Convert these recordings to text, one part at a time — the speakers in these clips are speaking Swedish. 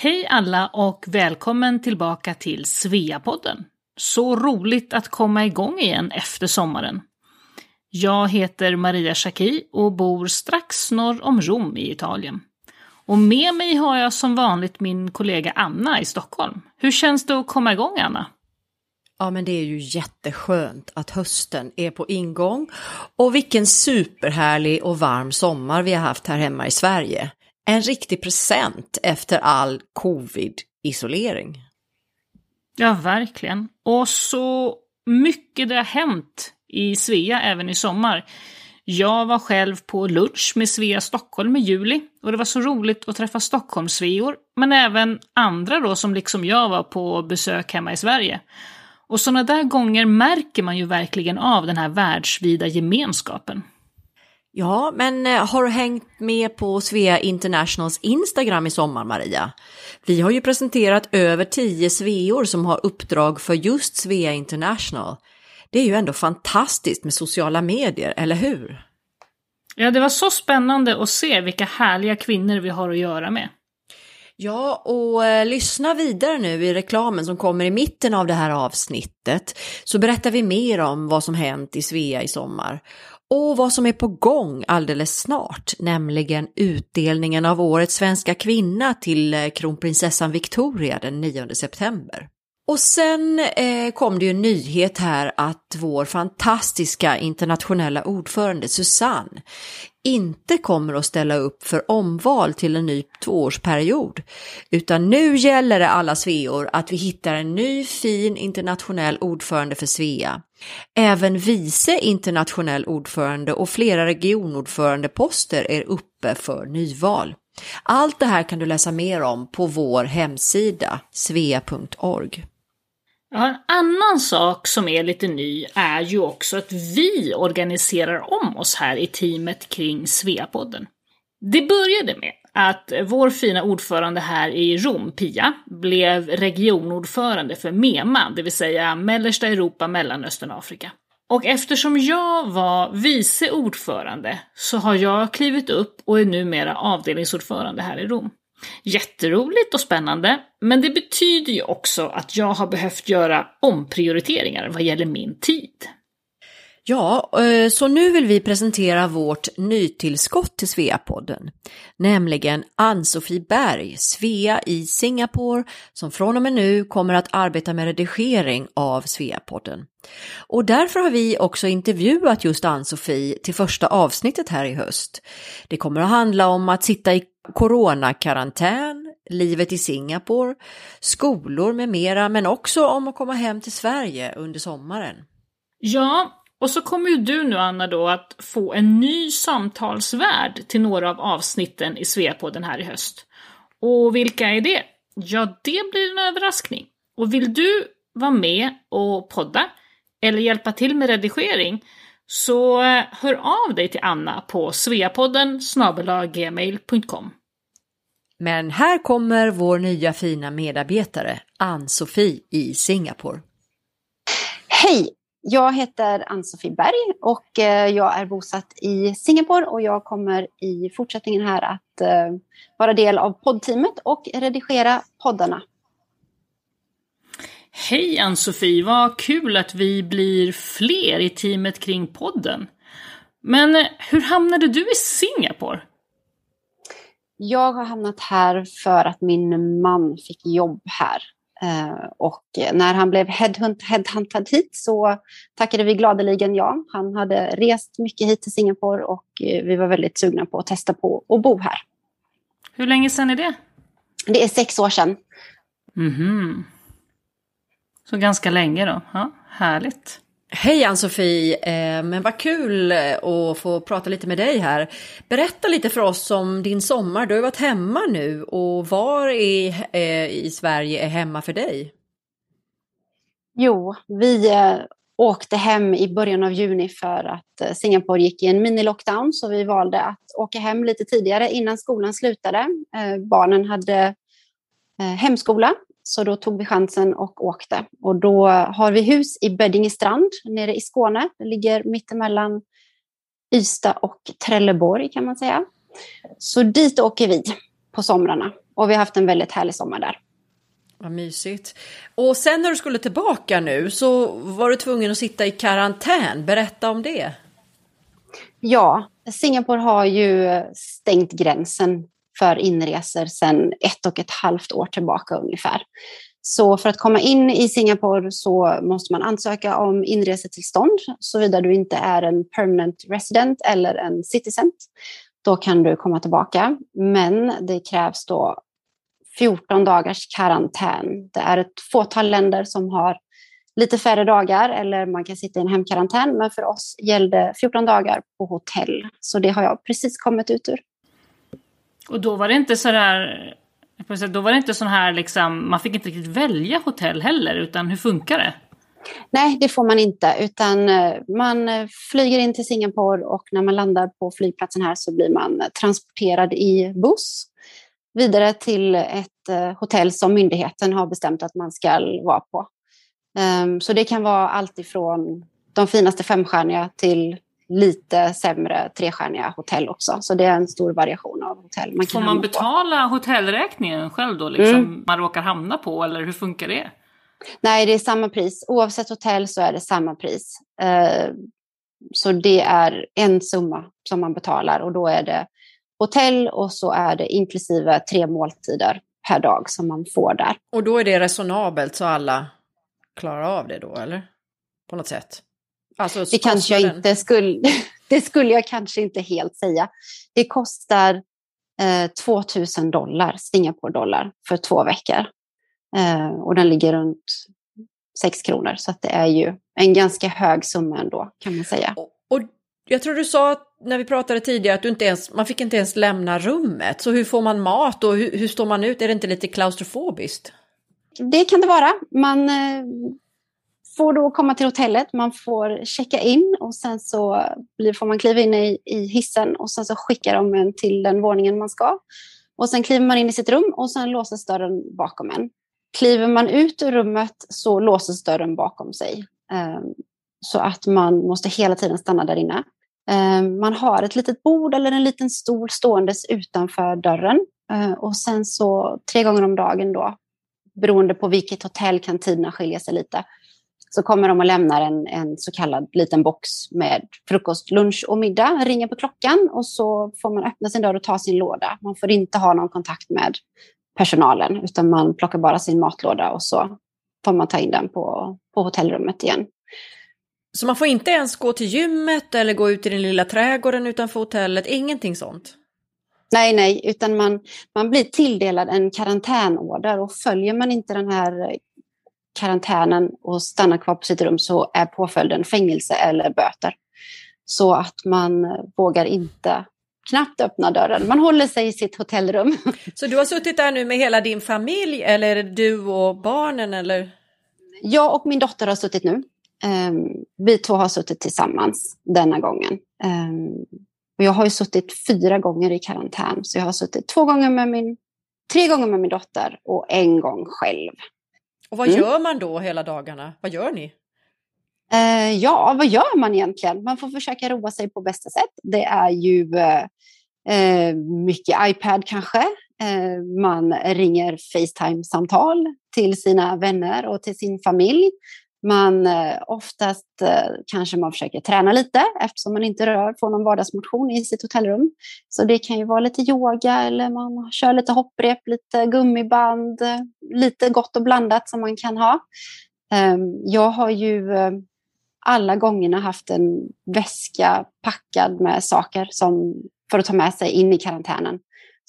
Hej alla och välkommen tillbaka till Sveapodden. Så roligt att komma igång igen efter sommaren. Jag heter Maria Schacki och bor strax norr om Rom i Italien. Och med mig har jag som vanligt min kollega Anna i Stockholm. Hur känns det att komma igång Anna? Ja, men det är ju jätteskönt att hösten är på ingång och vilken superhärlig och varm sommar vi har haft här hemma i Sverige. En riktig present efter all covid-isolering. Ja, verkligen. Och så mycket det har hänt i Svea även i sommar. Jag var själv på lunch med Svea Stockholm i juli och det var så roligt att träffa Stockholmssveor, men även andra då som liksom jag var på besök hemma i Sverige. Och sådana där gånger märker man ju verkligen av den här världsvida gemenskapen. Ja, men eh, har du hängt med på Svea Internationals Instagram i sommar, Maria? Vi har ju presenterat över tio sveor som har uppdrag för just Svea International. Det är ju ändå fantastiskt med sociala medier, eller hur? Ja, det var så spännande att se vilka härliga kvinnor vi har att göra med. Ja, och eh, lyssna vidare nu i reklamen som kommer i mitten av det här avsnittet så berättar vi mer om vad som hänt i Svea i sommar och vad som är på gång alldeles snart, nämligen utdelningen av årets svenska kvinna till eh, kronprinsessan Victoria den 9 september. Och sen eh, kom det ju en nyhet här att vår fantastiska internationella ordförande Susanne inte kommer att ställa upp för omval till en ny tvåårsperiod. Utan nu gäller det alla Sveor att vi hittar en ny fin internationell ordförande för Svea. Även vice internationell ordförande och flera regionordförandeposter är uppe för nyval. Allt det här kan du läsa mer om på vår hemsida svea.org. Ja, en annan sak som är lite ny är ju också att vi organiserar om oss här i teamet kring Sveapodden. Det började med att vår fina ordförande här i Rom, Pia, blev regionordförande för MEMA, det vill säga Mellersta Europa, Mellanöstern och Afrika. Och eftersom jag var vice ordförande så har jag klivit upp och är numera avdelningsordförande här i Rom. Jätteroligt och spännande, men det betyder ju också att jag har behövt göra omprioriteringar vad gäller min tid. Ja, eh, så nu vill vi presentera vårt nytillskott till Sveapodden, nämligen Ann-Sofie Berg, Svea i Singapore, som från och med nu kommer att arbeta med redigering av Sveapodden. Och därför har vi också intervjuat just Ann-Sofie till första avsnittet här i höst. Det kommer att handla om att sitta i coronakarantän, livet i Singapore, skolor med mera, men också om att komma hem till Sverige under sommaren. Ja, och så kommer ju du nu Anna då att få en ny samtalsvärd till några av avsnitten i Sveapodden här i höst. Och vilka är det? Ja, det blir en överraskning. Och vill du vara med och podda eller hjälpa till med redigering så hör av dig till Anna på sveapodden gmail.com. Men här kommer vår nya fina medarbetare Ann-Sofie i Singapore. Hej! Jag heter Ann-Sofie Berg och eh, jag är bosatt i Singapore och jag kommer i fortsättningen här att eh, vara del av poddteamet och redigera poddarna. Hej Ann-Sofie, vad kul att vi blir fler i teamet kring podden. Men eh, hur hamnade du i Singapore? Jag har hamnat här för att min man fick jobb här. Eh, och när han blev headhunt, headhuntad hit så tackade vi gladeligen ja. Han hade rest mycket hit till Singapore och eh, vi var väldigt sugna på att testa på att bo här. Hur länge sedan är det? Det är sex år sedan. Mhm. Så ganska länge då. Ja, härligt. Hej Ann-Sofie, eh, men vad kul eh, att få prata lite med dig här. Berätta lite för oss om din sommar. Du har varit hemma nu och var i, eh, i Sverige är hemma för dig? Jo, vi åkte hem i början av juni för att Singapore gick i en mini-lockdown så vi valde att åka hem lite tidigare innan skolan slutade. Barnen hade hemskola så då tog vi chansen och åkte. Och då har vi hus i Beddingestrand nere i Skåne. Det ligger mittemellan Ystad och Trelleborg kan man säga. Så dit åker vi på somrarna och vi har haft en väldigt härlig sommar där. Vad mysigt. Och sen när du skulle tillbaka nu så var du tvungen att sitta i karantän. Berätta om det. Ja, Singapore har ju stängt gränsen för inresor sedan ett och ett halvt år tillbaka ungefär. Så för att komma in i Singapore så måste man ansöka om inresetillstånd såvida du inte är en permanent resident eller en citizen. Då kan du komma tillbaka. Men det krävs då 14 dagars karantän. Det är ett fåtal länder som har lite färre dagar eller man kan sitta i en hemkarantän. Men för oss gällde 14 dagar på hotell. Så det har jag precis kommit ut ur. Och då var det inte sådär, då var det inte sån här liksom, man fick inte riktigt välja hotell heller, utan hur funkar det? Nej, det får man inte, utan eh, man eh, flyger in till Singapore och när man landar på flygplatsen här så blir man transporterad i buss vidare till ett eh, hotell som myndigheten har bestämt att man ska vara på. Ehm, så det kan vara allt ifrån de finaste femstjärniga till lite sämre trestjärniga hotell också. Så det är en stor variation av hotell. Man Får man betala på. hotellräkningen själv då, liksom mm. man råkar hamna på, eller hur funkar det? Nej, det är samma pris. Oavsett hotell så är det samma pris. Ehm, så det är en summa som man betalar och då är det hotell och så är det inklusive tre måltider per dag som man får där. Och då är det resonabelt så alla klarar av det då, eller? På något sätt? Alltså, det kanske jag inte skulle, det skulle jag kanske inte helt säga. Det kostar eh, 2000 dollar, Singapore-dollar, för två veckor. Eh, och den ligger runt 6 kronor, så det är ju en ganska hög summa ändå, kan man säga. Och, och jag tror du sa när vi pratade tidigare att du inte ens, man fick inte ens lämna rummet. Så hur får man mat och hur, hur står man ut? Är det inte lite klaustrofobiskt? Det kan det vara. Man eh, får då komma till hotellet, man får checka in och sen så blir, får man kliva in i, i hissen och sen så skickar de en till den våningen man ska. Och sen kliver man in i sitt rum och sen låses dörren bakom en. Kliver man ut ur rummet så låses dörren bakom sig. Ehm, så att man måste hela tiden stanna där inne. Ehm, man har ett litet bord eller en liten stol ståendes utanför dörren. Ehm, och sen så tre gånger om dagen då, beroende på vilket hotell kan tiderna skilja sig lite, så kommer de och lämnar en, en så kallad liten box med frukost, lunch och middag. Ringer på klockan och så får man öppna sin dörr och ta sin låda. Man får inte ha någon kontakt med personalen utan man plockar bara sin matlåda och så får man ta in den på, på hotellrummet igen. Så man får inte ens gå till gymmet eller gå ut i den lilla trädgården utanför hotellet, ingenting sånt? Nej, nej, utan man, man blir tilldelad en karantänorder och följer man inte den här karantänen och stannar kvar på sitt rum så är påföljden fängelse eller böter. Så att man vågar inte knappt öppna dörren. Man håller sig i sitt hotellrum. Så du har suttit där nu med hela din familj eller är det du och barnen eller? Jag och min dotter har suttit nu. Um, vi två har suttit tillsammans denna gången. Och jag har ju suttit fyra gånger i karantän. Så jag har suttit två gånger med min, tre gånger med min dotter och en gång själv. Och vad mm. gör man då hela dagarna? Vad gör ni? Uh, ja, vad gör man egentligen? Man får försöka roa sig på bästa sätt. Det är ju uh, mycket iPad kanske. Uh, man ringer Facetime-samtal till sina vänner och till sin familj. Man eh, oftast eh, kanske man försöker träna lite eftersom man inte rör, får någon vardagsmotion i sitt hotellrum. Så det kan ju vara lite yoga eller man kör lite hopprep, lite gummiband, eh, lite gott och blandat som man kan ha. Ehm, jag har ju alla gångerna haft en väska packad med saker som, för att ta med sig in i karantänen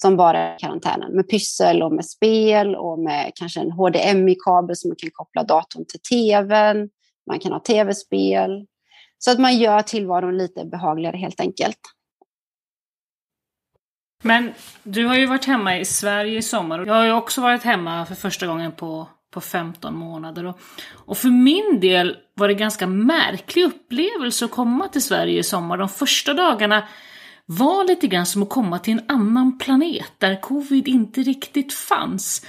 som bara är karantänen med pyssel och med spel och med kanske en HDMI-kabel som man kan koppla datorn till tvn. Man kan ha tv-spel. Så att man gör tillvaron lite behagligare helt enkelt. Men du har ju varit hemma i Sverige i sommar och jag har ju också varit hemma för första gången på, på 15 månader. Och, och för min del var det ganska märklig upplevelse att komma till Sverige i sommar. De första dagarna var lite grann som att komma till en annan planet där covid inte riktigt fanns.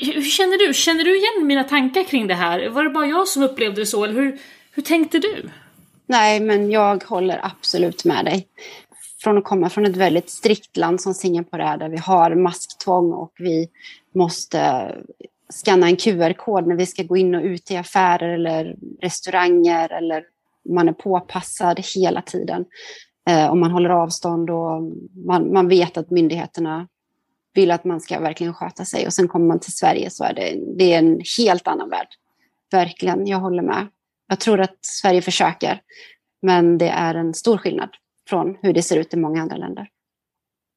Hur, hur, känner du? Känner du igen mina tankar kring det här? Var det bara jag som upplevde det så, eller hur, hur tänkte du? Nej, men jag håller absolut med dig. från att komma från ett väldigt strikt land som Singapore är, där vi har masktvång och vi måste skanna en QR-kod när vi ska gå in och ut i affärer eller restauranger eller man är påpassad hela tiden. Eh, om man håller avstånd och man, man vet att myndigheterna vill att man ska verkligen sköta sig. Och sen kommer man till Sverige så är det, det är en helt annan värld. Verkligen, jag håller med. Jag tror att Sverige försöker, men det är en stor skillnad från hur det ser ut i många andra länder.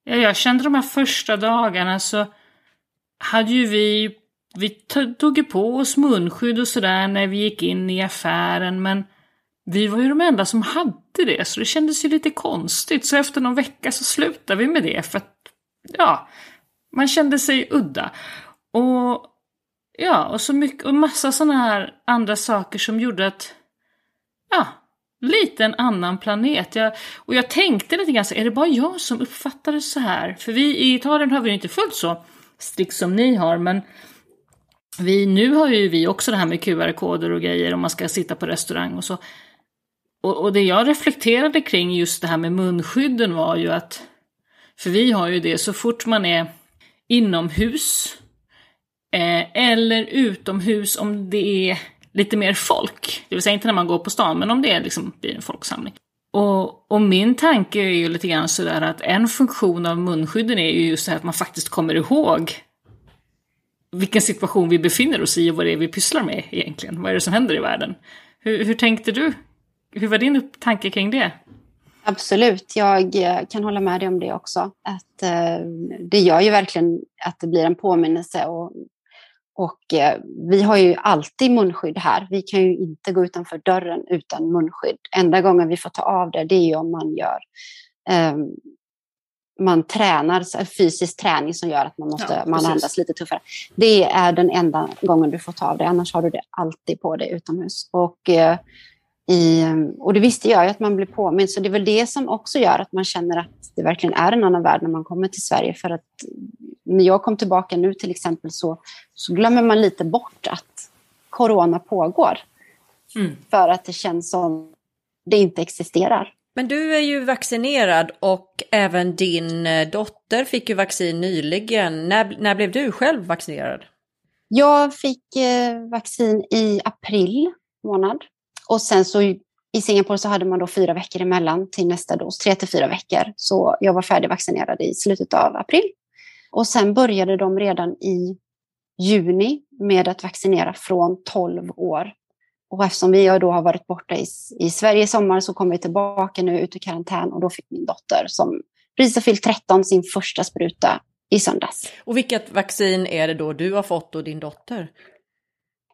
Ja, jag kände de här första dagarna så hade ju vi, vi tog ju på oss munskydd och sådär när vi gick in i affären, men vi var ju de enda som hade det, så det kändes ju lite konstigt. Så efter någon vecka så slutade vi med det, för att, ja, man kände sig udda. Och ja, och så mycket, och massa sådana här andra saker som gjorde att, ja, lite en annan planet. Jag, och jag tänkte lite grann så är det bara jag som uppfattar det så här? För vi i Italien har vi inte fullt så strikt som ni har, men vi, nu har ju vi också det här med QR-koder och grejer om man ska sitta på restaurang och så. Och, och, det jag reflekterade kring just det här med munskydden var ju att, för vi har ju det så fort man är inomhus eh, eller utomhus om det är lite mer folk. Det vill säga inte när man går på stan, men om det är liksom, blir en folksamling. Och, och, min tanke är ju lite grann sådär att en funktion av munskydden är ju just det här att man faktiskt kommer ihåg vilken situation vi befinner oss i och vad det är vi pysslar med egentligen. Vad är det som händer i världen? Hur, hur tänkte du? Hur var din tanke kring det? Absolut, jag eh, kan hålla med dig om det också. Att, eh, det gör ju verkligen att det blir en påminnelse. Och, och eh, vi har ju alltid munskydd här. Vi kan ju inte gå utanför dörren utan munskydd. Enda gången vi får ta av det, det är ju om man gör eh, man tränar, fysisk träning som gör att man, måste, ja, man andas lite tuffare. Det är den enda gången du får ta av det, annars har du det alltid på dig utomhus. Och eh, i, och det visste jag ju att man blir påmind, så det är väl det som också gör att man känner att det verkligen är en annan värld när man kommer till Sverige. För att när jag kom tillbaka nu till exempel så, så glömmer man lite bort att corona pågår. Mm. För att det känns som det inte existerar. Men du är ju vaccinerad och även din eh, dotter fick ju vaccin nyligen. När, när blev du själv vaccinerad? Jag fick eh, vaccin i april månad. Och sen så i Singapore så hade man då fyra veckor emellan till nästa dos, tre till fyra veckor. Så jag var färdigvaccinerad i slutet av april. Och sen började de redan i juni med att vaccinera från 12 år. Och eftersom vi då har varit borta i, i Sverige i sommar så kom vi tillbaka nu ut ur karantän och då fick min dotter som precis har fyllt 13 sin första spruta i söndags. Och vilket vaccin är det då du har fått och din dotter?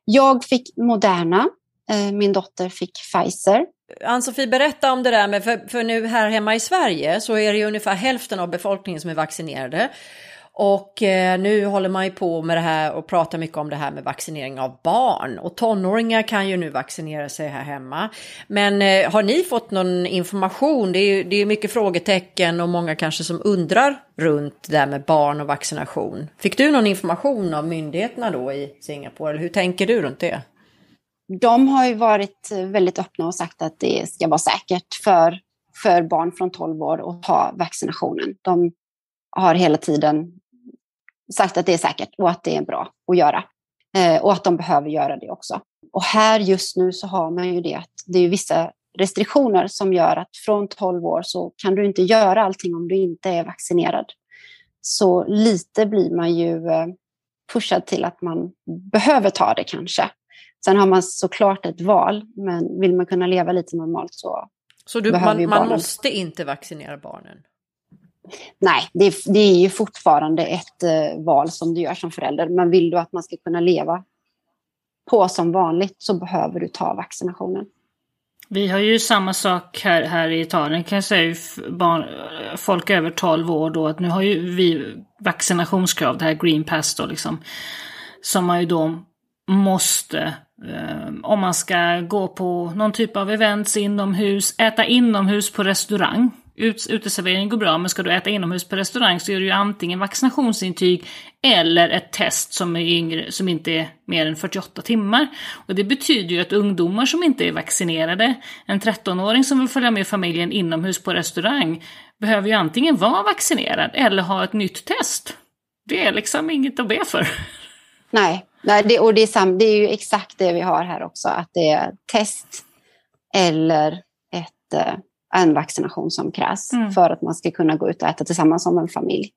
Jag fick Moderna Eh, min dotter fick Pfizer. Ann-Sofie, berätta om det där med, för, för nu här hemma i Sverige så är det ju ungefär hälften av befolkningen som är vaccinerade. Och eh, nu håller man ju på med det här och pratar mycket om det här med vaccinering av barn. Och tonåringar kan ju nu vaccinera sig här hemma. Men eh, har ni fått någon information? Det är ju det är mycket frågetecken och många kanske som undrar runt det här med barn och vaccination. Fick du någon information av myndigheterna då i Singapore? Eller hur tänker du runt det? De har ju varit väldigt öppna och sagt att det ska vara säkert för, för barn från 12 år att ta vaccinationen. De har hela tiden sagt att det är säkert och att det är bra att göra. Eh, och att de behöver göra det också. Och här just nu så har man ju det att det är vissa restriktioner som gör att från 12 år så kan du inte göra allting om du inte är vaccinerad. Så lite blir man ju eh, pushad till att man behöver ta det kanske. Sen har man såklart ett val, men vill man kunna leva lite normalt så Så du, man, man måste inte vaccinera barnen? Nej, det är, det är ju fortfarande ett uh, val som du gör som förälder. Men vill du att man ska kunna leva på som vanligt så behöver du ta vaccinationen. Vi har ju samma sak här, här i Italien kan jag säga, barn, folk över 12 år då, att nu har ju vi vaccinationskrav, det här green pass då liksom, som man ju då måste eh, om man ska gå på någon typ av events inomhus, äta inomhus på restaurang. Ut, uteservering går bra, men ska du äta inomhus på restaurang så är det ju antingen vaccinationsintyg eller ett test som, är yngre, som inte är mer än 48 timmar. Och det betyder ju att ungdomar som inte är vaccinerade, en 13-åring som vill följa med familjen inomhus på restaurang, behöver ju antingen vara vaccinerad eller ha ett nytt test. Det är liksom inget att be för. Nej, Nej det, och det är, sam, det är ju exakt det vi har här också, att det är test eller ett, eh, en vaccination som krävs mm. för att man ska kunna gå ut och äta tillsammans som en familj.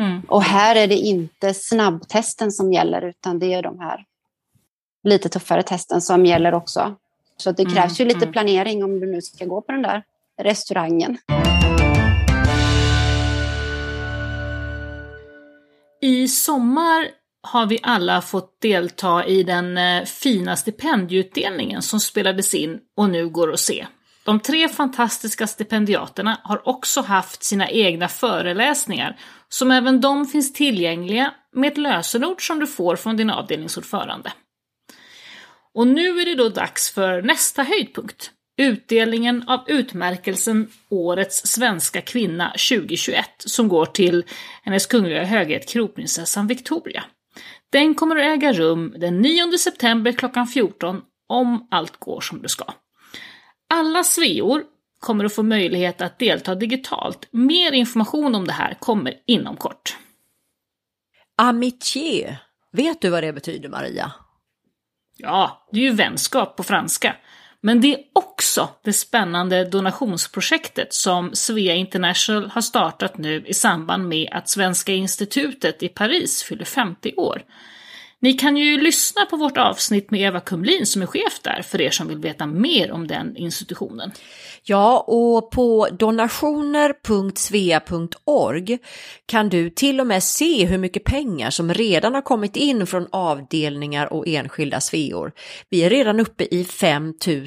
Mm. Och här är det inte snabbtesten som gäller utan det är de här lite tuffare testen som gäller också. Så det mm, krävs ju lite mm. planering om du nu ska gå på den där restaurangen. I sommar har vi alla fått delta i den eh, fina stipendieutdelningen som spelades in och nu går att se. De tre fantastiska stipendiaterna har också haft sina egna föreläsningar som även de finns tillgängliga med ett lösenord som du får från din avdelningsordförande. Och nu är det då dags för nästa höjdpunkt. Utdelningen av utmärkelsen Årets svenska kvinna 2021 som går till Hennes Kungliga Höghet Kronprinsessan Victoria. Den kommer att äga rum den 9 september klockan 14 om allt går som det ska. Alla sveor kommer att få möjlighet att delta digitalt. Mer information om det här kommer inom kort. Amitié, vet du vad det betyder Maria? Ja, det är ju vänskap på franska. Men det är också det spännande donationsprojektet som Svea International har startat nu i samband med att Svenska institutet i Paris fyller 50 år. Ni kan ju lyssna på vårt avsnitt med Eva Kumlin som är chef där för er som vill veta mer om den institutionen. Ja, och på donationer.svea.org kan du till och med se hur mycket pengar som redan har kommit in från avdelningar och enskilda sveor. Vi är redan uppe i 5 000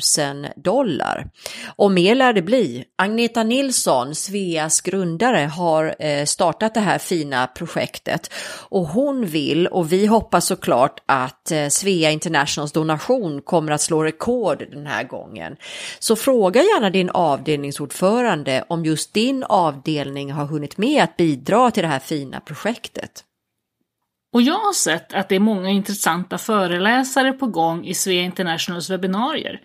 dollar. Och mer lär det bli. Agneta Nilsson, Sveas grundare, har eh, startat det här fina projektet och hon vill, och vi hoppas såklart att eh, Svea Internationals donation kommer att slå rekord den här gången. Så fråga gärna din din avdelningsordförande om just din avdelning har hunnit med att bidra till det här fina projektet. Och jag har sett att det är många intressanta föreläsare på gång i Svea Internationals webbinarier.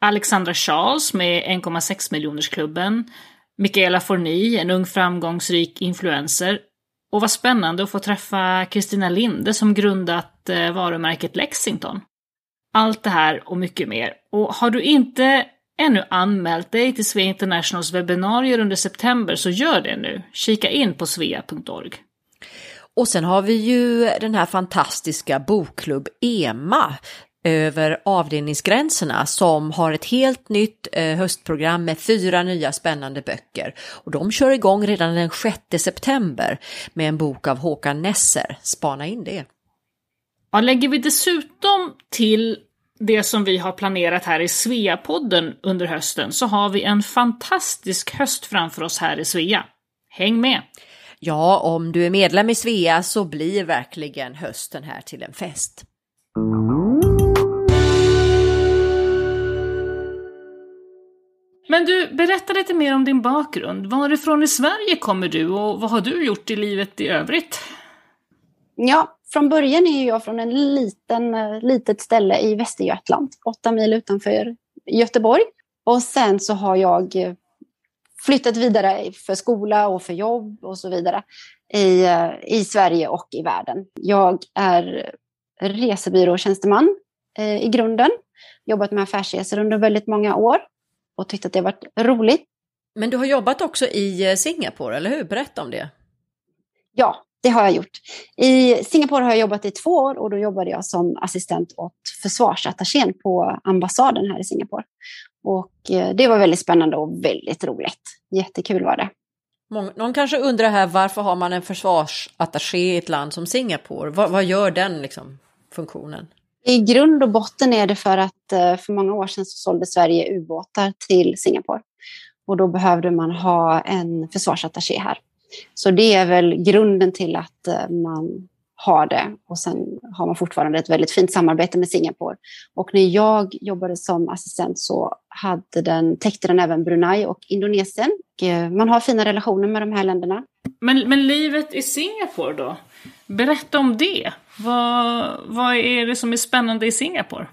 Alexandra Charles med 1,6 miljonersklubben, Michaela Forni, en ung framgångsrik influencer, och vad spännande att få träffa Kristina Linde som grundat eh, varumärket Lexington. Allt det här och mycket mer. Och har du inte ännu anmält dig till Svea Internationals webbinarier under september så gör det nu. Kika in på svea.org. Och sen har vi ju den här fantastiska bokklubb EMA över avdelningsgränserna som har ett helt nytt eh, höstprogram med fyra nya spännande böcker. Och de kör igång redan den 6 september med en bok av Håkan Nesser. Spana in det. Ja, lägger vi dessutom till det som vi har planerat här i Svea-podden under hösten så har vi en fantastisk höst framför oss här i Svea. Häng med! Ja, om du är medlem i Svea så blir verkligen hösten här till en fest. Men du, berätta lite mer om din bakgrund. Varifrån i Sverige kommer du och vad har du gjort i livet i övrigt? Ja, från början är jag från en liten, eh, litet ställe i Västergötland, åtta mil utanför Göteborg. Och sen så har jag eh, flyttat vidare för skola och för jobb och så vidare i, eh, i Sverige och i världen. Jag är resebyråtjänsteman eh, i grunden, jobbat med affärsresor under väldigt många år och tyckt att det varit roligt. Men du har jobbat också i Singapore, eller hur? Berätta om det. Ja, det har jag gjort. I Singapore har jag jobbat i två år och då jobbade jag som assistent åt försvarsattachén på ambassaden här i Singapore. Och eh, det var väldigt spännande och väldigt roligt. Jättekul var det. Någon kanske undrar här varför har man en försvarsattaché i ett land som Singapore? Vad, vad gör den liksom, funktionen? I grund och botten är det för att eh, för många år sedan så sålde Sverige ubåtar till Singapore. Och då behövde man ha en försvarsattaché här. Så det är väl grunden till att eh, man har det. Och sen har man fortfarande ett väldigt fint samarbete med Singapore. Och när jag jobbade som assistent så hade den, täckte den även Brunei och Indonesien. Och eh, man har fina relationer med de här länderna. Men, men livet i Singapore då? Berätta om det. Vad, vad är det som är spännande i Singapore?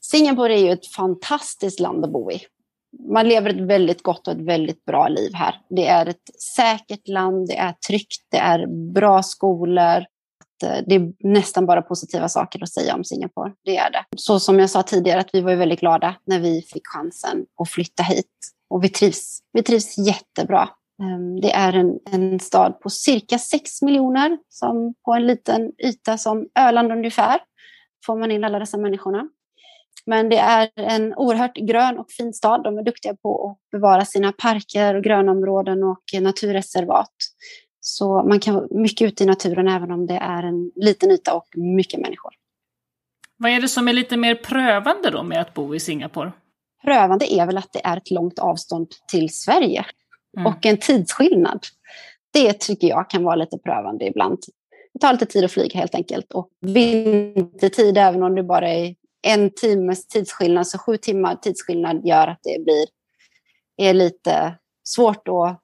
Singapore är ju ett fantastiskt land att bo i. man lever ett väldigt gott och ett väldigt bra liv här. Det är ett säkert land, det är tryggt, det är bra skolor. Det är nästan bara positiva saker att säga om Singapore. Det är det. Så som jag sa tidigare, att vi var väldigt glada när vi fick chansen att flytta hit. Och vi trivs, vi trivs jättebra. Ehm, det är en, en stad på cirka 6 miljoner, som på en liten yta som Öland ungefär, får man in alla dessa människorna. Men det är en oerhört grön och fin stad. De är duktiga på att bevara sina parker och grönområden och naturreservat. Så man kan vara mycket ute i naturen även om det är en liten yta och mycket människor. Vad är det som är lite mer prövande då med att bo i Singapore? Prövande är väl att det är ett långt avstånd till Sverige mm. och en tidsskillnad. Det tycker jag kan vara lite prövande ibland. Det tar lite tid att flyga helt enkelt. Och vintertid, även om det bara är en timmes tidsskillnad, så sju timmar tidsskillnad gör att det blir är lite svårt att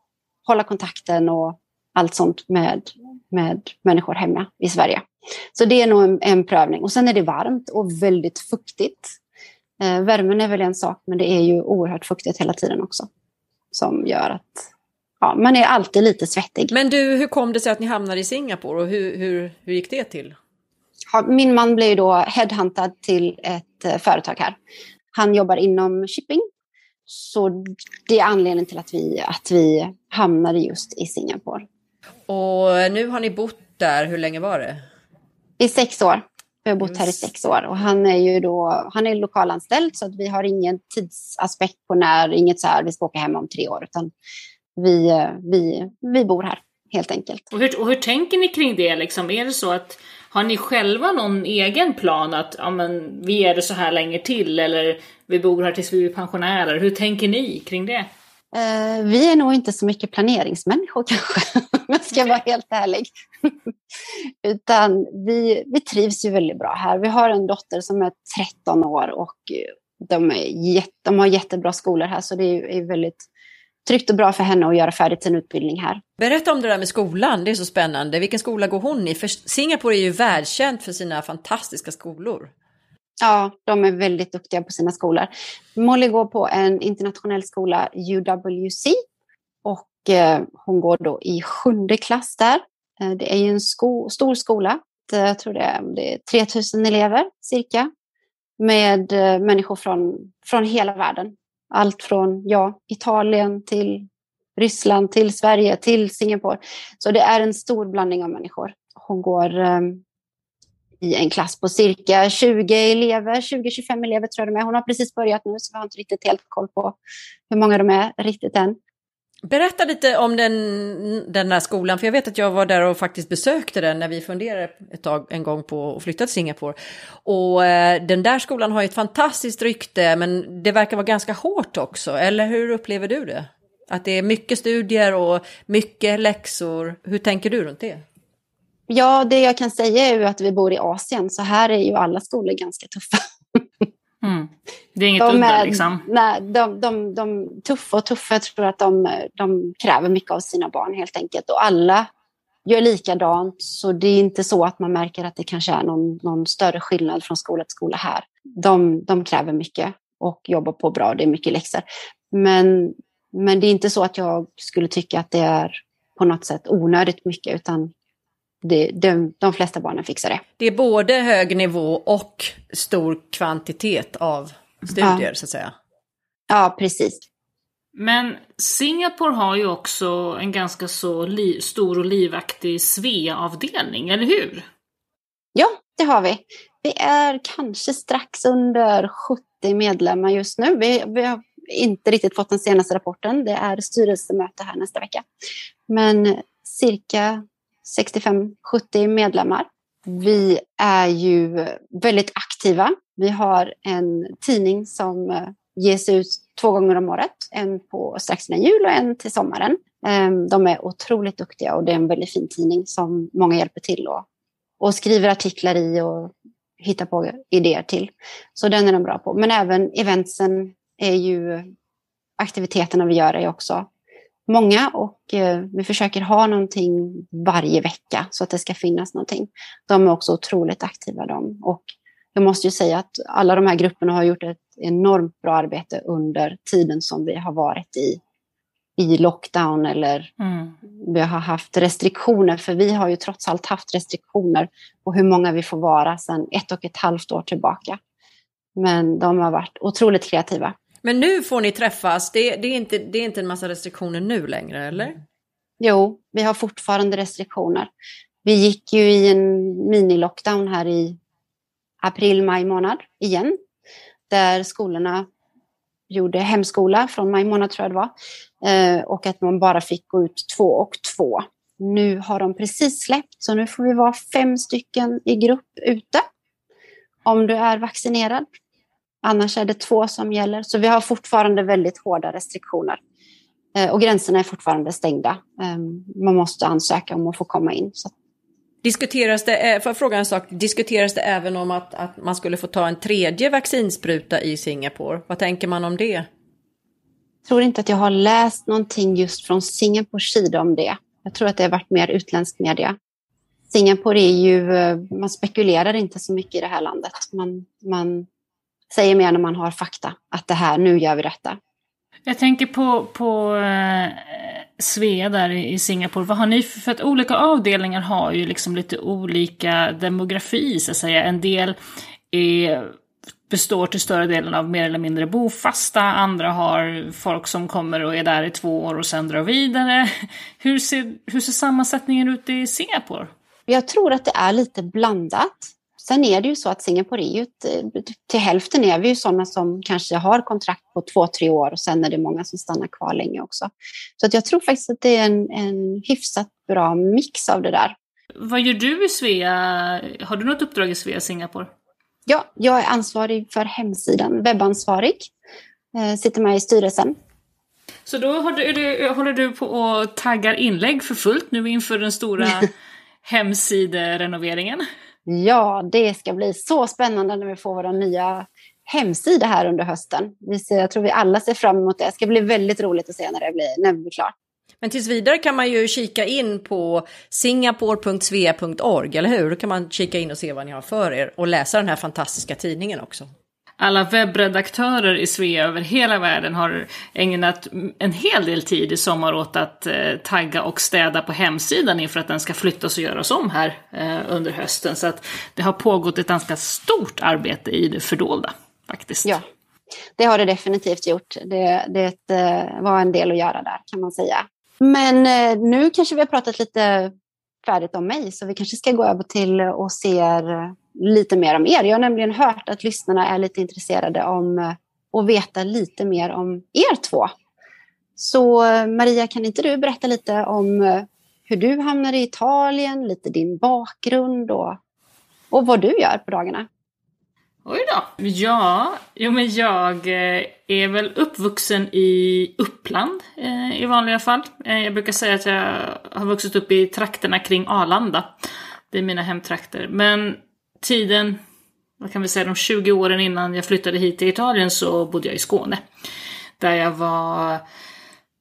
hålla kontakten och allt sånt med, med människor hemma i Sverige. Så det är nog en, en prövning. Och sen är det varmt och väldigt fuktigt. Eh, värmen är väl en sak, men det är ju oerhört fuktigt hela tiden också. Som gör att ja, man är alltid lite svettig. Men du, hur kom det sig att ni hamnade i Singapore och hur, hur, hur gick det till? min man blev då headhuntad till ett eh, företag här. Han jobbar inom shipping. Så det är anledningen till att vi, att vi hamnade just i Singapore. Och nu har ni bott där, hur länge var det? I sex år. Vi har bott här i sex år. Och han är ju då, han är lokalanställd så att vi har ingen tidsaspekt på när, inget så här, vi ska åka hem om tre år. Utan vi, eh, vi, vi bor här helt enkelt. Och hur, och hur tänker ni kring det? Liksom? Är det så att har ni själva någon egen plan att ja, men, vi är det så här länge till eller vi bor här tills vi blir pensionärer? Hur tänker ni kring det? Eh, vi är nog inte så mycket planeringsmänniskor kanske, om jag ska vara helt ärlig. Utan vi, vi trivs ju väldigt bra här. Vi har en dotter som är 13 år och eh, de, är jätte, de har jättebra skolor här så det är, är väldigt tryggt och bra för henne att göra färdigt sin utbildning här. Berätta om det där med skolan, det är så spännande. Vilken skola går hon i? För Singapore är ju världskänt för sina fantastiska skolor. Ja, de är väldigt duktiga på sina skolor. Molly går på en internationell skola, UWC, och eh, hon går då i sjunde klass där. Eh, det är ju en sko stor skola. Jag tror det är, det är 3000 elever cirka med eh, människor från, från hela världen. Allt från ja, Italien till Ryssland, till Sverige, till Singapore. Så det är en stor blandning av människor. Hon går i en klass på cirka 20 elever, 20-25 elever tror jag de är. Hon har precis börjat nu så vi har inte riktigt helt koll på hur många de är riktigt än. Berätta lite om den, den här skolan, för jag vet att jag var där och faktiskt besökte den när vi funderade ett tag en gång på att flytta till Singapore. Och eh, den där skolan har ju ett fantastiskt rykte, men det verkar vara ganska hårt också, eller hur upplever du det? Att det är mycket studier och mycket läxor. Hur tänker du runt det? Ja, det jag kan säga är ju att vi bor i Asien, så här är ju alla skolor ganska tuffa. Mm. Det är inget de udda liksom? Nej, de, de, de, tuffa och tuffa, jag tror att de, de kräver mycket av sina barn helt enkelt. Och alla gör likadant, så det är inte så att man märker att det kanske är någon, någon större skillnad från skola till skola här. De, de kräver mycket och jobbar på bra, det är mycket läxor. Men, men det är inte så att jag skulle tycka att det är på något sätt onödigt mycket, utan det, de, de flesta barnen fixar det. Det är både hög nivå och stor kvantitet av studier ja. så att säga. Ja, precis. Men Singapore har ju också en ganska så stor och livaktig SVE-avdelning, eller hur? Ja, det har vi. Vi är kanske strax under 70 medlemmar just nu. Vi, vi har inte riktigt fått den senaste rapporten. Det är styrelsemöte här nästa vecka. Men cirka 65-70 medlemmar. Vi är ju väldigt aktiva. Vi har en tidning som eh, ges ut två gånger om året. En på strax innan jul och en till sommaren. Ehm, de är otroligt duktiga och det är en väldigt fin tidning som många hjälper till och, och skriver artiklar i och hittar på idéer till. Så den är de bra på. Men även eventsen är ju aktiviteterna vi gör är också många och eh, vi försöker ha någonting varje vecka så att det ska finnas någonting. De är också otroligt aktiva de och jag måste ju säga att alla de här grupperna har gjort ett enormt bra arbete under tiden som vi har varit i, i lockdown eller mm. vi har haft restriktioner. För vi har ju trots allt haft restriktioner på hur många vi får vara sedan ett och ett halvt år tillbaka. Men de har varit otroligt kreativa. Men nu får ni träffas, det, det, är, inte, det är inte en massa restriktioner nu längre, eller? Jo, vi har fortfarande restriktioner. Vi gick ju i en mini-lockdown här i april, maj månad igen. Där skolorna gjorde hemskola från maj månad tror jag det var. Eh, och att man bara fick gå ut två och två. Nu har de precis släppt så nu får vi vara fem stycken i grupp ute. Om du är vaccinerad. Annars är det två som gäller. Så vi har fortfarande väldigt hårda restriktioner. Eh, och gränserna är fortfarande stängda. Eh, man måste ansöka om att få komma in. Så Diskuteras det, för att fråga en sak, diskuteras det även om att, att man skulle få ta en tredje vaccinspruta i Singapore? Vad tänker man om det? Jag tror inte att jag har läst någonting just från Singapores sida om det. Jag tror att det har varit mer utländsk media. Singapore är ju, eh, man spekulerar inte så mycket i det här landet. Man, man säger mer när man har fakta, att det här, nu gör vi detta. Jag tänker på, på eh, Svea där i Singapore. Vad har ni för, för att olika avdelningar har ju liksom lite olika demografi så att säga. En del är, består till större delen av mer eller mindre bofasta, andra har folk som kommer och är där i två år och sen drar vidare. Hur ser, hur ser sammansättningen ut i Singapore? Jag tror att det är lite blandat. Sen är det ju så att Singapore är ju till hälften är vi ju sådana som kanske har kontrakt på två, tre år och sen är det många som stannar kvar länge också. Så att jag tror faktiskt att det är en, en hyfsat bra mix av det där. Vad gör du i Svea? Har du något uppdrag i Svea Singapore? Ja, jag är ansvarig för hemsidan, webbansvarig. Eh, sitter med i styrelsen. Så då du, håller du på och taggar inlägg för fullt nu inför den stora hemsiderenoveringen? Ja, det ska bli så spännande när vi får vår nya hemsida här under hösten. Jag tror vi alla ser fram emot det. Det ska bli väldigt roligt att se när det blir, när det blir klart. Men tills vidare kan man ju kika in på singapore.svea.org, eller hur? Då kan man kika in och se vad ni har för er och läsa den här fantastiska tidningen också alla webbredaktörer i Svea över hela världen har ägnat en hel del tid i sommar åt att eh, tagga och städa på hemsidan inför att den ska flyttas och göras om här eh, under hösten. Så att det har pågått ett ganska stort arbete i det fördolda faktiskt. Ja, det har det definitivt gjort. Det, det eh, var en del att göra där kan man säga. Men eh, nu kanske vi har pratat lite färdigt om mig så vi kanske ska gå över till och se eh, lite mer om er. Jag har nämligen hört att lyssnarna är lite intresserade om eh, att veta lite mer om er två. Så eh, Maria, kan inte du berätta lite om eh, hur du hamnade i Italien, lite din bakgrund och, och vad du gör på dagarna? Oj då. Ja, jo men jag är väl uppvuxen i Uppland i vanliga fall. Jag brukar säga att jag har vuxit upp i trakterna kring Arlanda. Det är mina hemtrakter. Men tiden, vad kan vi säga, de 20 åren innan jag flyttade hit till Italien så bodde jag i Skåne. Där jag var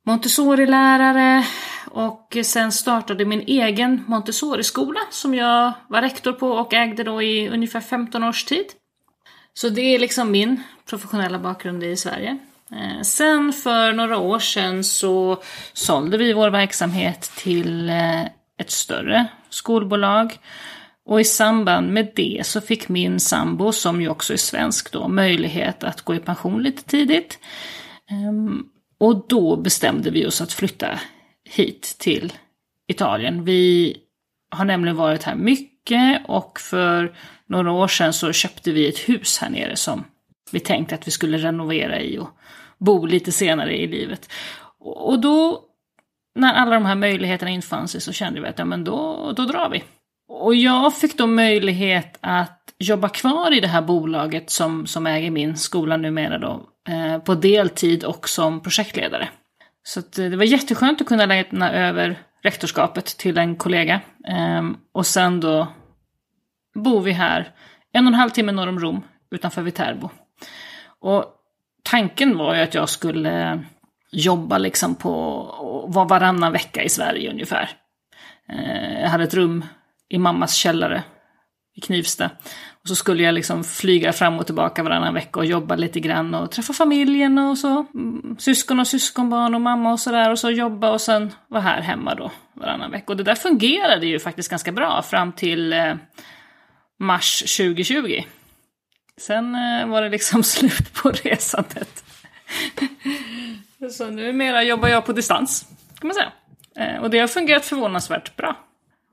Montessori-lärare och sen startade min egen Montessori-skola som jag var rektor på och ägde då i ungefär 15 års tid. Så det är liksom min professionella bakgrund i Sverige. Eh, sen för några år sedan så sålde vi vår verksamhet till eh, ett större skolbolag och i samband med det så fick min sambo, som ju också är svensk då, möjlighet att gå i pension lite tidigt. Ehm, och då bestämde vi oss att flytta hit till Italien. Vi har nämligen varit här mycket och för några år sedan så köpte vi ett hus här nere som vi tänkte att vi skulle renovera i och bo lite senare i livet. Och då, när alla de här möjligheterna infann sig så kände vi att ja men då, då drar vi. Och jag fick då möjlighet att jobba kvar i det här bolaget som, som äger min skola numera då, eh, på deltid och som projektledare. Så eh, det var jätteskönt att kunna lämna över rektorskapet till en kollega. Eh, och sen då bor vi här en och en halv timme norr om Rom, utanför Viterbo. Och tanken var ju att jag skulle jobba liksom på, var varannan vecka i Sverige ungefär. Eh, jag hade ett rum i mammas källare i Knivsta. Och så skulle jag liksom flyga fram och tillbaka varannan vecka och jobba lite grann och träffa familjen och så. Mm, syskon och syskonbarn och mamma och sådär och så jobba och sen vara här hemma då varannan vecka. Och det där fungerade ju faktiskt ganska bra fram till eh, mars 2020. Sen eh, var det liksom slut på resandet. så numera jobbar jag på distans, kan man säga. Eh, och det har fungerat förvånansvärt bra.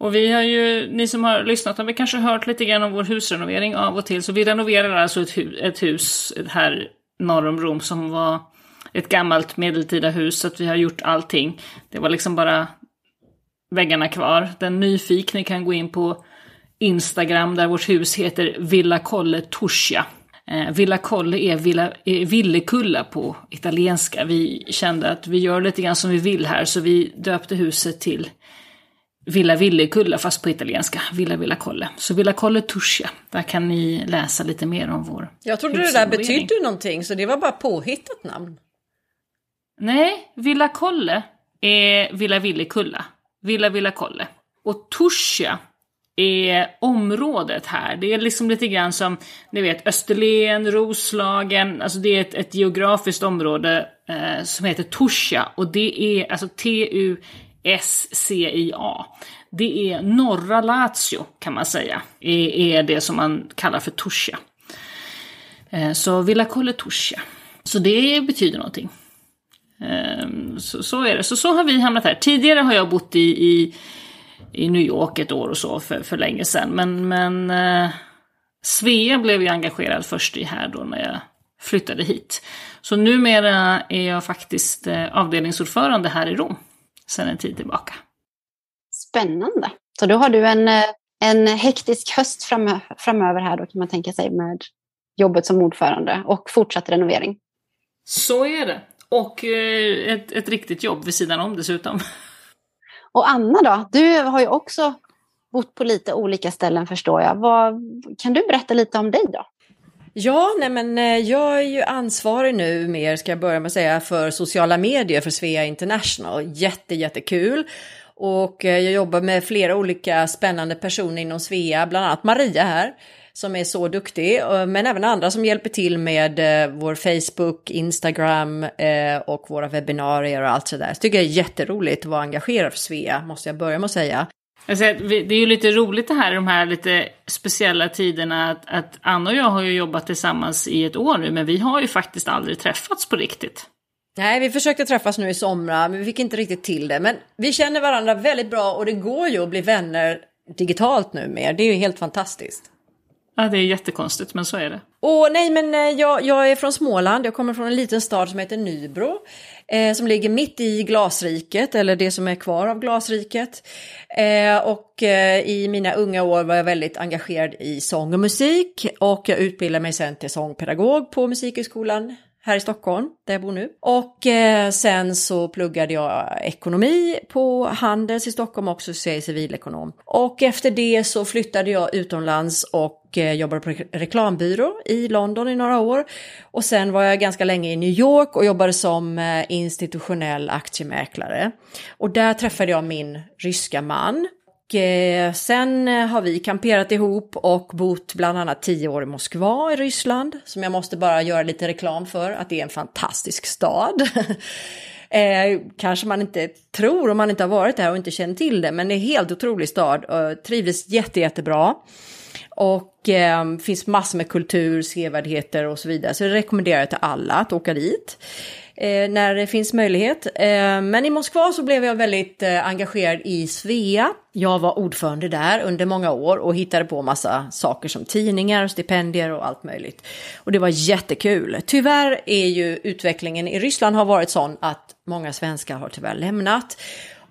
Och vi har ju, ni som har lyssnat har vi kanske hört lite grann om vår husrenovering av och till. Så vi renoverar alltså ett, hu ett hus här norr om Rom som var ett gammalt medeltida hus. Så att vi har gjort allting. Det var liksom bara väggarna kvar. Den nyfikne kan gå in på Instagram där vårt hus heter Villa Colle Torsia. Eh, Villa Colle är Villa, är Villekulla på italienska. Vi kände att vi gör lite grann som vi vill här så vi döpte huset till Villa Villekulla fast på italienska. Villa Villa Colle. Så Villa Colle Tuscia. Där kan ni läsa lite mer om vår Jag trodde det där betydde någonting så det var bara påhittat namn. Nej, Villa Colle är Villa Villekulla. Villa Villa Colle. Och Tuscia är området här. Det är liksom lite grann som, ni vet, Österlen, Roslagen, alltså det är ett, ett geografiskt område eh, som heter Tuscia och det är alltså S-C-I-A. Det är norra Lazio kan man säga, är, är det som man kallar för Tuscia. Eh, så Villa Colle Tuscia. Så det betyder någonting. Ehm, så, så är det. Så så har vi hamnat här. Tidigare har jag bott i, i i New York ett år och så för, för länge sedan. Men, men eh, Svea blev jag engagerad först i här då när jag flyttade hit. Så numera är jag faktiskt eh, avdelningsordförande här i Rom sedan en tid tillbaka. Spännande. Så då har du en, eh, en hektisk höst fram, framöver här då kan man tänka sig med jobbet som ordförande och fortsatt renovering. Så är det. Och eh, ett, ett riktigt jobb vid sidan om dessutom. Och Anna då, du har ju också bott på lite olika ställen förstår jag. Vad, kan du berätta lite om dig då? Ja, nej men eh, jag är ju ansvarig nu mer, ska jag börja med att säga, för sociala medier för Svea International. Jätte, jättekul. Och eh, jag jobbar med flera olika spännande personer inom Svea, bland annat Maria här som är så duktig, eh, men även andra som hjälper till med vår Facebook, Instagram och våra webbinarier och allt sådär. Tycker det är jätteroligt att vara engagerad för Svea, måste jag börja med att säga. Det är ju lite roligt det här, de här lite speciella tiderna, att, att Anna och jag har ju jobbat tillsammans i ett år nu, men vi har ju faktiskt aldrig träffats på riktigt. Nej, vi försökte träffas nu i somras, men vi fick inte riktigt till det. Men vi känner varandra väldigt bra och det går ju att bli vänner digitalt nu mer. Det är ju helt fantastiskt. Ja, det är jättekonstigt, men så är det. Åh, nej, men eh, jag, jag är från Småland. Jag kommer från en liten stad som heter Nybro. Eh, som ligger mitt i glasriket, eller det som är kvar av glasriket. Eh, och eh, i mina unga år var jag väldigt engagerad i sång och musik. Och jag utbildade mig sen till sångpedagog på Musikhögskolan här i Stockholm, där jag bor nu. Och eh, sen så pluggade jag ekonomi på Handels i Stockholm också, så jag är civilekonom. Och efter det så flyttade jag utomlands och eh, jobbade på reklambyrå i London i några år. Och sen var jag ganska länge i New York och jobbade som eh, institutionell aktiemäklare. Och där träffade jag min ryska man Eh, sen eh, har vi kamperat ihop och bott bland annat tio år i Moskva i Ryssland, som jag måste bara göra lite reklam för, att det är en fantastisk stad. eh, kanske man inte tror om man inte har varit där och inte känner till det, men det är en helt otrolig stad och trivdes jätte, jättebra. Och eh, finns massor med kultur, sevärdheter och så vidare, så det rekommenderar jag till alla att åka dit Eh, när det finns möjlighet. Eh, men i Moskva så blev jag väldigt eh, engagerad i Svea. Jag var ordförande där under många år och hittade på massa saker som tidningar, stipendier och allt möjligt. Och det var jättekul. Tyvärr är ju utvecklingen i Ryssland har varit sån att många svenskar har tyvärr lämnat.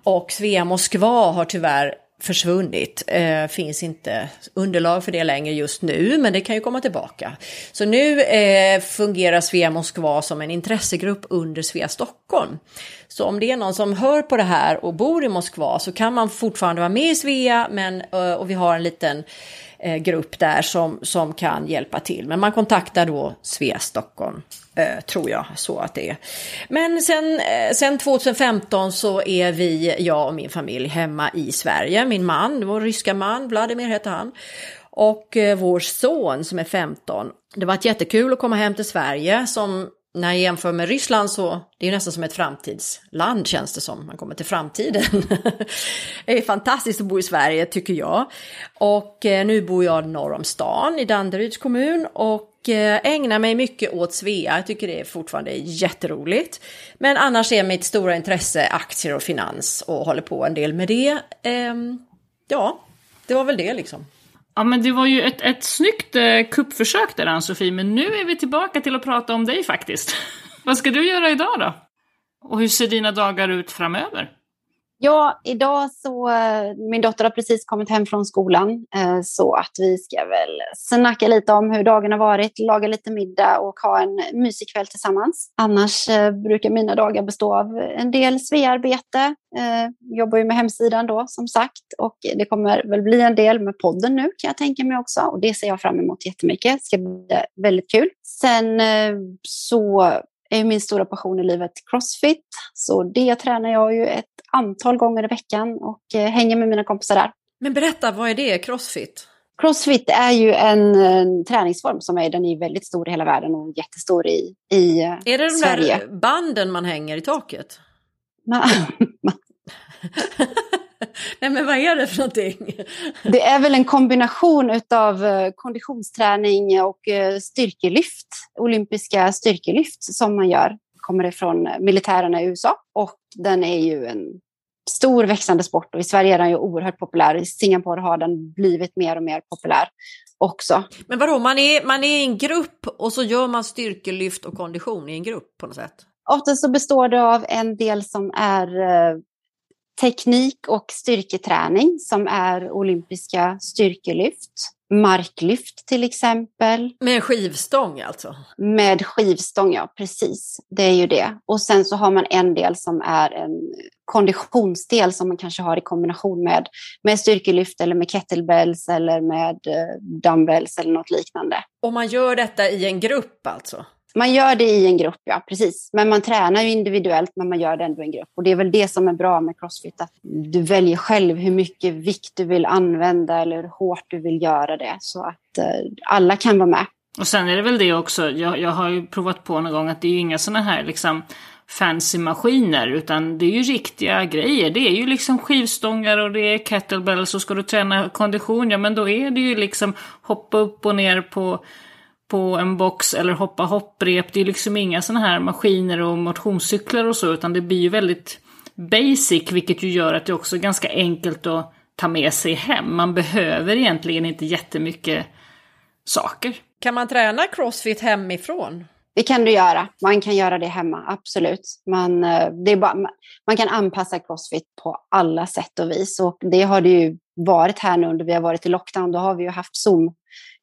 Och Svea Moskva har tyvärr försvunnit. Eh, finns inte underlag för det längre just nu, men det kan ju komma tillbaka. Så nu eh, fungerar Svea Moskva som en intressegrupp under Svea Stockholm. Så om det är någon som hör på det här och bor i Moskva så kan man fortfarande vara med i Svea, men, eh, och vi har en liten eh, grupp där som, som kan hjälpa till. Men man kontaktar då Svea Stockholm. Eh, tror jag så att det är. Men sen, eh, sen 2015 så är vi, jag och min familj, hemma i Sverige. Min man, vår ryska man, Vladimir heter han. och eh, vår son som är 15. Det var jättekul att komma hem till Sverige som när jag jämför med Ryssland så det är nästan som ett framtidsland känns det som. Man kommer till framtiden. det är fantastiskt att bo i Sverige tycker jag. Och eh, nu bor jag norr om stan i Danderyds kommun och eh, ägnar mig mycket åt Svea. Jag tycker det är fortfarande jätteroligt. Men annars är mitt stora intresse aktier och finans och håller på en del med det. Ehm, ja, det var väl det liksom. Ja, men det var ju ett, ett snyggt eh, kuppförsök där, Ann-Sofie, men nu är vi tillbaka till att prata om dig faktiskt. Vad ska du göra idag då? Och hur ser dina dagar ut framöver? Ja, idag så, min dotter har precis kommit hem från skolan eh, så att vi ska väl snacka lite om hur dagen har varit, laga lite middag och ha en mysig kväll tillsammans. Annars eh, brukar mina dagar bestå av en del svearbete. Jag Jobbar ju med hemsidan då som sagt och det kommer väl bli en del med podden nu kan jag tänka mig också och det ser jag fram emot jättemycket. Det ska bli väldigt kul. Sen så är min stora passion i livet crossfit. Så det tränar jag ju ett antal gånger i veckan och eh, hänger med mina kompisar där. Men berätta, vad är det, crossfit? Crossfit är ju en, en träningsform som är, den är väldigt stor i hela världen och jättestor i, i Är det de Sverige. där banden man hänger i taket? Nej men vad är det för någonting? Det är väl en kombination av eh, konditionsträning och eh, styrkelyft, olympiska styrkelyft som man gör. Kommer ifrån militärerna i USA och den är ju en stor växande sport och i Sverige är den ju oerhört populär. I Singapore har den blivit mer och mer populär också. Men vadå, man är, man är i en grupp och så gör man styrkelyft och kondition i en grupp på något sätt? Ofta så består det av en del som är eh, teknik och styrketräning som är olympiska styrkelyft. Marklyft till exempel. Med skivstång alltså? Med skivstång, ja precis. Det är ju det. Och sen så har man en del som är en konditionsdel som man kanske har i kombination med, med styrkelyft eller med kettlebells eller med eh, dumbbells eller något liknande. Och man gör detta i en grupp alltså? Man gör det i en grupp, ja precis. Men man tränar ju individuellt, men man gör det ändå i en grupp. Och det är väl det som är bra med Crossfit, att du väljer själv hur mycket vikt du vill använda eller hur hårt du vill göra det. Så att eh, alla kan vara med. Och sen är det väl det också, jag, jag har ju provat på någon gång att det är ju inga sådana här liksom fancy maskiner, utan det är ju riktiga grejer. Det är ju liksom skivstångar och det är kettlebells och ska du träna kondition, ja men då är det ju liksom hoppa upp och ner på på en box eller hoppa hopprep. Det är liksom inga sådana här maskiner och motionscyklar och så, utan det blir ju väldigt basic, vilket ju gör att det också är ganska enkelt att ta med sig hem. Man behöver egentligen inte jättemycket saker. Kan man träna crossfit hemifrån? Det kan du göra. Man kan göra det hemma, absolut. Man, eh, det är bara, man kan anpassa crossfit på alla sätt och vis. Och det har det ju varit här nu under vi har varit i lockdown. Då har vi ju haft Zoom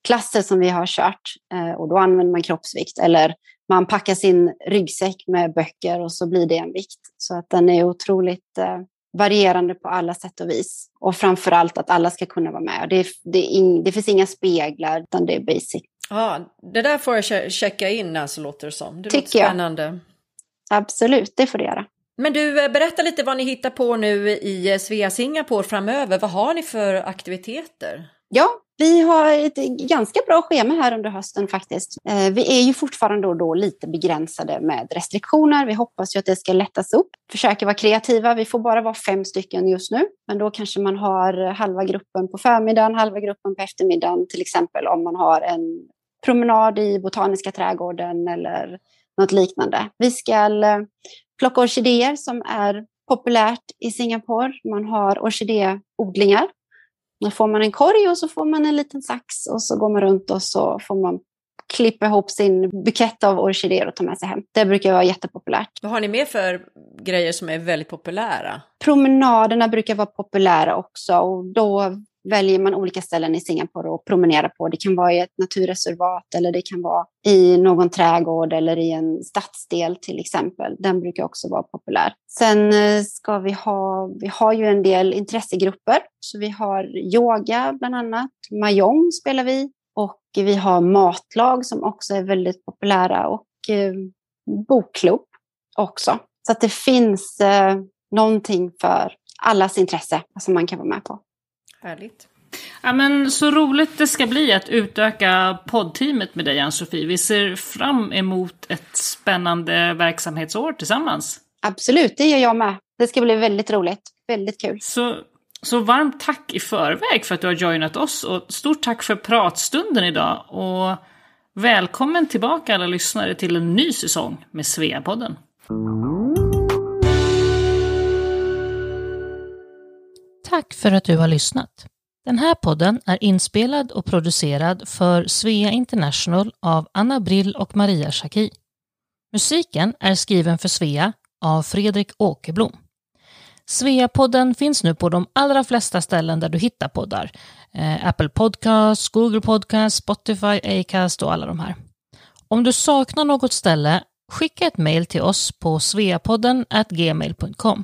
klasser som vi har kört eh, och då använder man kroppsvikt eller man packar sin ryggsäck med böcker och så blir det en vikt. Så att den är otroligt eh, varierande på alla sätt och vis. Och framför allt att alla ska kunna vara med. Det, det, in, det finns inga speglar utan det är basic. Ja, det där får jag checka in alltså låter det som. Det Tycker låter spännande. Jag. Absolut, det får du göra. Men du, eh, berätta lite vad ni hittar på nu i Svea Singapore framöver. Vad har ni för aktiviteter? Ja, vi har ett ganska bra schema här under hösten faktiskt. Eh, vi är ju fortfarande då, då lite begränsade med restriktioner. Vi hoppas ju att det ska lättas upp. Försöker vara kreativa. Vi får bara vara fem stycken just nu. Men då kanske man har halva gruppen på förmiddagen, halva gruppen på eftermiddagen. Till exempel om man har en promenad i Botaniska trädgården eller något liknande. Vi ska eh, plocka orkidéer som är populärt i Singapore. Man har orkidéodlingar då får man en korg och så får man en liten sax och så går man runt och så får man klippa ihop sin bukett av orkidéer och ta med sig hem. Det brukar vara jättepopulärt. Vad har ni mer för grejer som är väldigt populära? Promenaderna brukar vara populära också och då väljer man olika ställen i Singapore att promenera på. Det kan vara i ett naturreservat eller det kan vara i någon trädgård eller i en stadsdel till exempel. Den brukar också vara populär. Sen eh, ska vi ha, vi har ju en del intressegrupper. Så vi har yoga bland annat, mahjong spelar vi och vi har matlag som också är väldigt populära och eh, bokklubb också. Så att det finns eh, någonting för allas intresse som man kan vara med på. Härligt. Ja, men så roligt det ska bli att utöka poddteamet med dig, Ann-Sofie. Vi ser fram emot ett spännande verksamhetsår tillsammans. Absolut, det gör jag med. Det ska bli väldigt roligt. Väldigt kul. Så, så varmt tack i förväg för att du har joinat oss och stort tack för pratstunden idag. Och välkommen tillbaka alla lyssnare till en ny säsong med Sveapodden. Tack för att du har lyssnat. Den här podden är inspelad och producerad för Svea International av Anna Brill och Maria Schacki. Musiken är skriven för Svea av Fredrik Åkerblom. Sveapodden finns nu på de allra flesta ställen där du hittar poddar. Eh, Apple Podcasts, Google Podcasts, Spotify, Acast och alla de här. Om du saknar något ställe, skicka ett mejl till oss på sveapodden gmail.com.